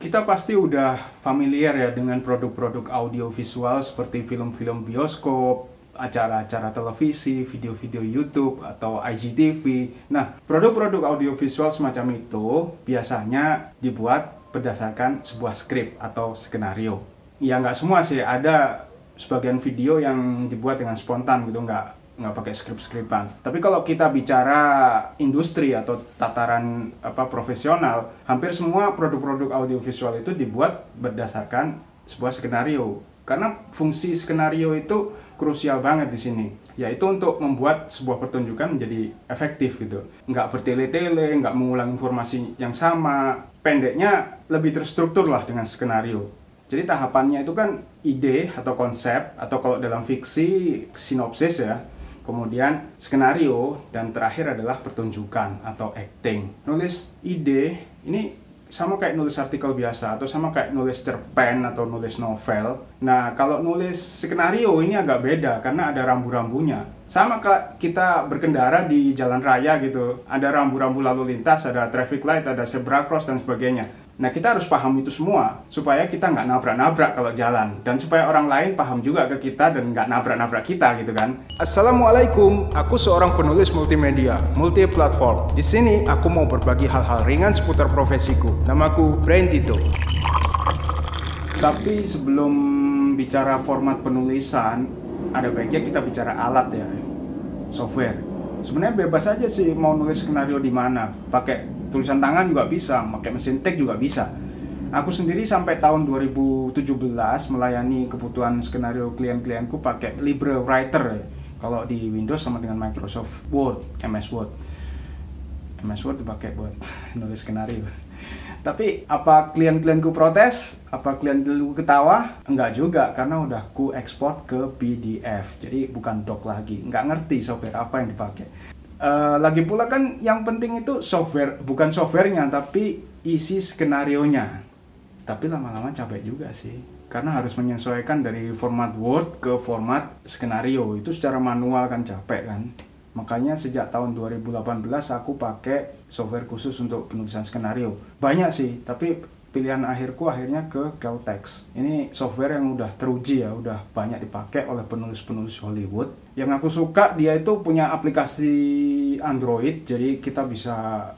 kita pasti udah familiar ya dengan produk-produk audiovisual seperti film-film bioskop, acara-acara televisi, video-video YouTube atau IGTV. Nah, produk-produk audiovisual semacam itu biasanya dibuat berdasarkan sebuah skrip atau skenario. Ya nggak semua sih, ada sebagian video yang dibuat dengan spontan gitu, nggak nggak pakai skrip-skripan. Tapi kalau kita bicara industri atau tataran apa profesional, hampir semua produk-produk audiovisual itu dibuat berdasarkan sebuah skenario. Karena fungsi skenario itu krusial banget di sini, yaitu untuk membuat sebuah pertunjukan menjadi efektif gitu. Nggak bertele-tele, nggak mengulang informasi yang sama. Pendeknya lebih terstruktur lah dengan skenario. Jadi tahapannya itu kan ide atau konsep atau kalau dalam fiksi sinopsis ya kemudian skenario, dan terakhir adalah pertunjukan atau acting. Nulis ide ini sama kayak nulis artikel biasa atau sama kayak nulis cerpen atau nulis novel. Nah, kalau nulis skenario ini agak beda karena ada rambu-rambunya. Sama kayak kita berkendara di jalan raya gitu. Ada rambu-rambu lalu lintas, ada traffic light, ada zebra cross dan sebagainya. Nah kita harus paham itu semua supaya kita nggak nabrak-nabrak kalau jalan dan supaya orang lain paham juga ke kita dan nggak nabrak-nabrak kita gitu kan. Assalamualaikum, aku seorang penulis multimedia, multi platform. Di sini aku mau berbagi hal-hal ringan seputar profesiku. Namaku Brain Tito. Tapi sebelum bicara format penulisan, ada baiknya kita bicara alat ya, software. Sebenarnya bebas aja sih mau nulis skenario di mana, pakai tulisan tangan juga bisa, pakai mesin tag juga bisa. Aku sendiri sampai tahun 2017 melayani kebutuhan skenario klien-klienku pakai LibreWriter ya. Kalau di Windows sama dengan Microsoft Word, MS Word. MS Word dipakai buat nulis skenario. Tapi apa klien-klienku protes? Apa klien dulu ketawa? Enggak juga, karena udah ku ekspor ke PDF. Jadi bukan doc lagi. Enggak ngerti software apa yang dipakai. Uh, lagi pula kan yang penting itu software, bukan softwarenya, tapi isi skenario nya. Tapi lama-lama capek juga sih, karena harus menyesuaikan dari format Word ke format skenario. Itu secara manual kan capek kan. Makanya sejak tahun 2018 aku pakai software khusus untuk penulisan skenario. Banyak sih, tapi pilihan akhirku akhirnya ke Caltex. Ini software yang udah teruji ya, udah banyak dipakai oleh penulis-penulis Hollywood yang aku suka dia itu punya aplikasi Android. Jadi kita bisa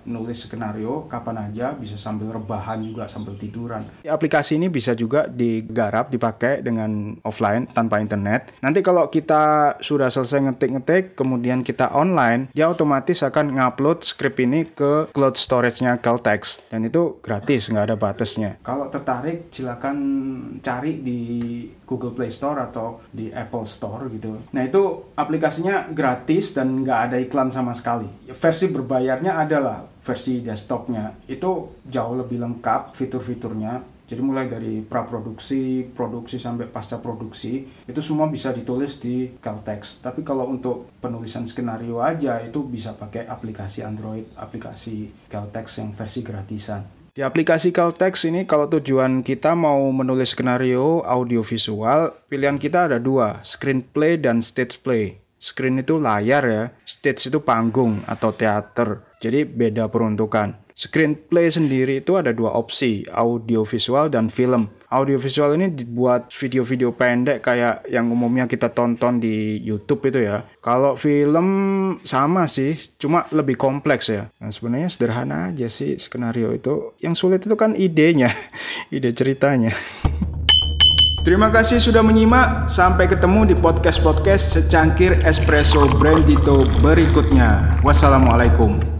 nulis skenario kapan aja bisa sambil rebahan juga sambil tiduran. Aplikasi ini bisa juga digarap dipakai dengan offline tanpa internet. Nanti kalau kita sudah selesai ngetik-ngetik kemudian kita online dia otomatis akan ngupload script ini ke cloud storage-nya Caltex. Dan itu gratis nggak ada batasnya. Kalau tertarik silakan cari di Google Play Store atau di Apple Store gitu. Nah aplikasinya gratis dan nggak ada iklan sama sekali. Versi berbayarnya adalah versi desktopnya itu jauh lebih lengkap fitur-fiturnya. Jadi mulai dari praproduksi, produksi sampai pasca produksi itu semua bisa ditulis di Caltex. Tapi kalau untuk penulisan skenario aja itu bisa pakai aplikasi Android, aplikasi Caltex yang versi gratisan. Di aplikasi Caltex ini kalau tujuan kita mau menulis skenario audiovisual, pilihan kita ada dua, screenplay dan stage play. Screen itu layar ya, stage itu panggung atau teater. Jadi beda peruntukan. Screenplay sendiri itu ada dua opsi, audiovisual dan film. Audiovisual ini dibuat video-video pendek kayak yang umumnya kita tonton di YouTube itu ya. Kalau film sama sih, cuma lebih kompleks ya. Nah, sebenarnya sederhana aja sih skenario itu. Yang sulit itu kan idenya, ide ceritanya. Terima kasih sudah menyimak. Sampai ketemu di podcast-podcast secangkir espresso Brandito berikutnya. Wassalamualaikum.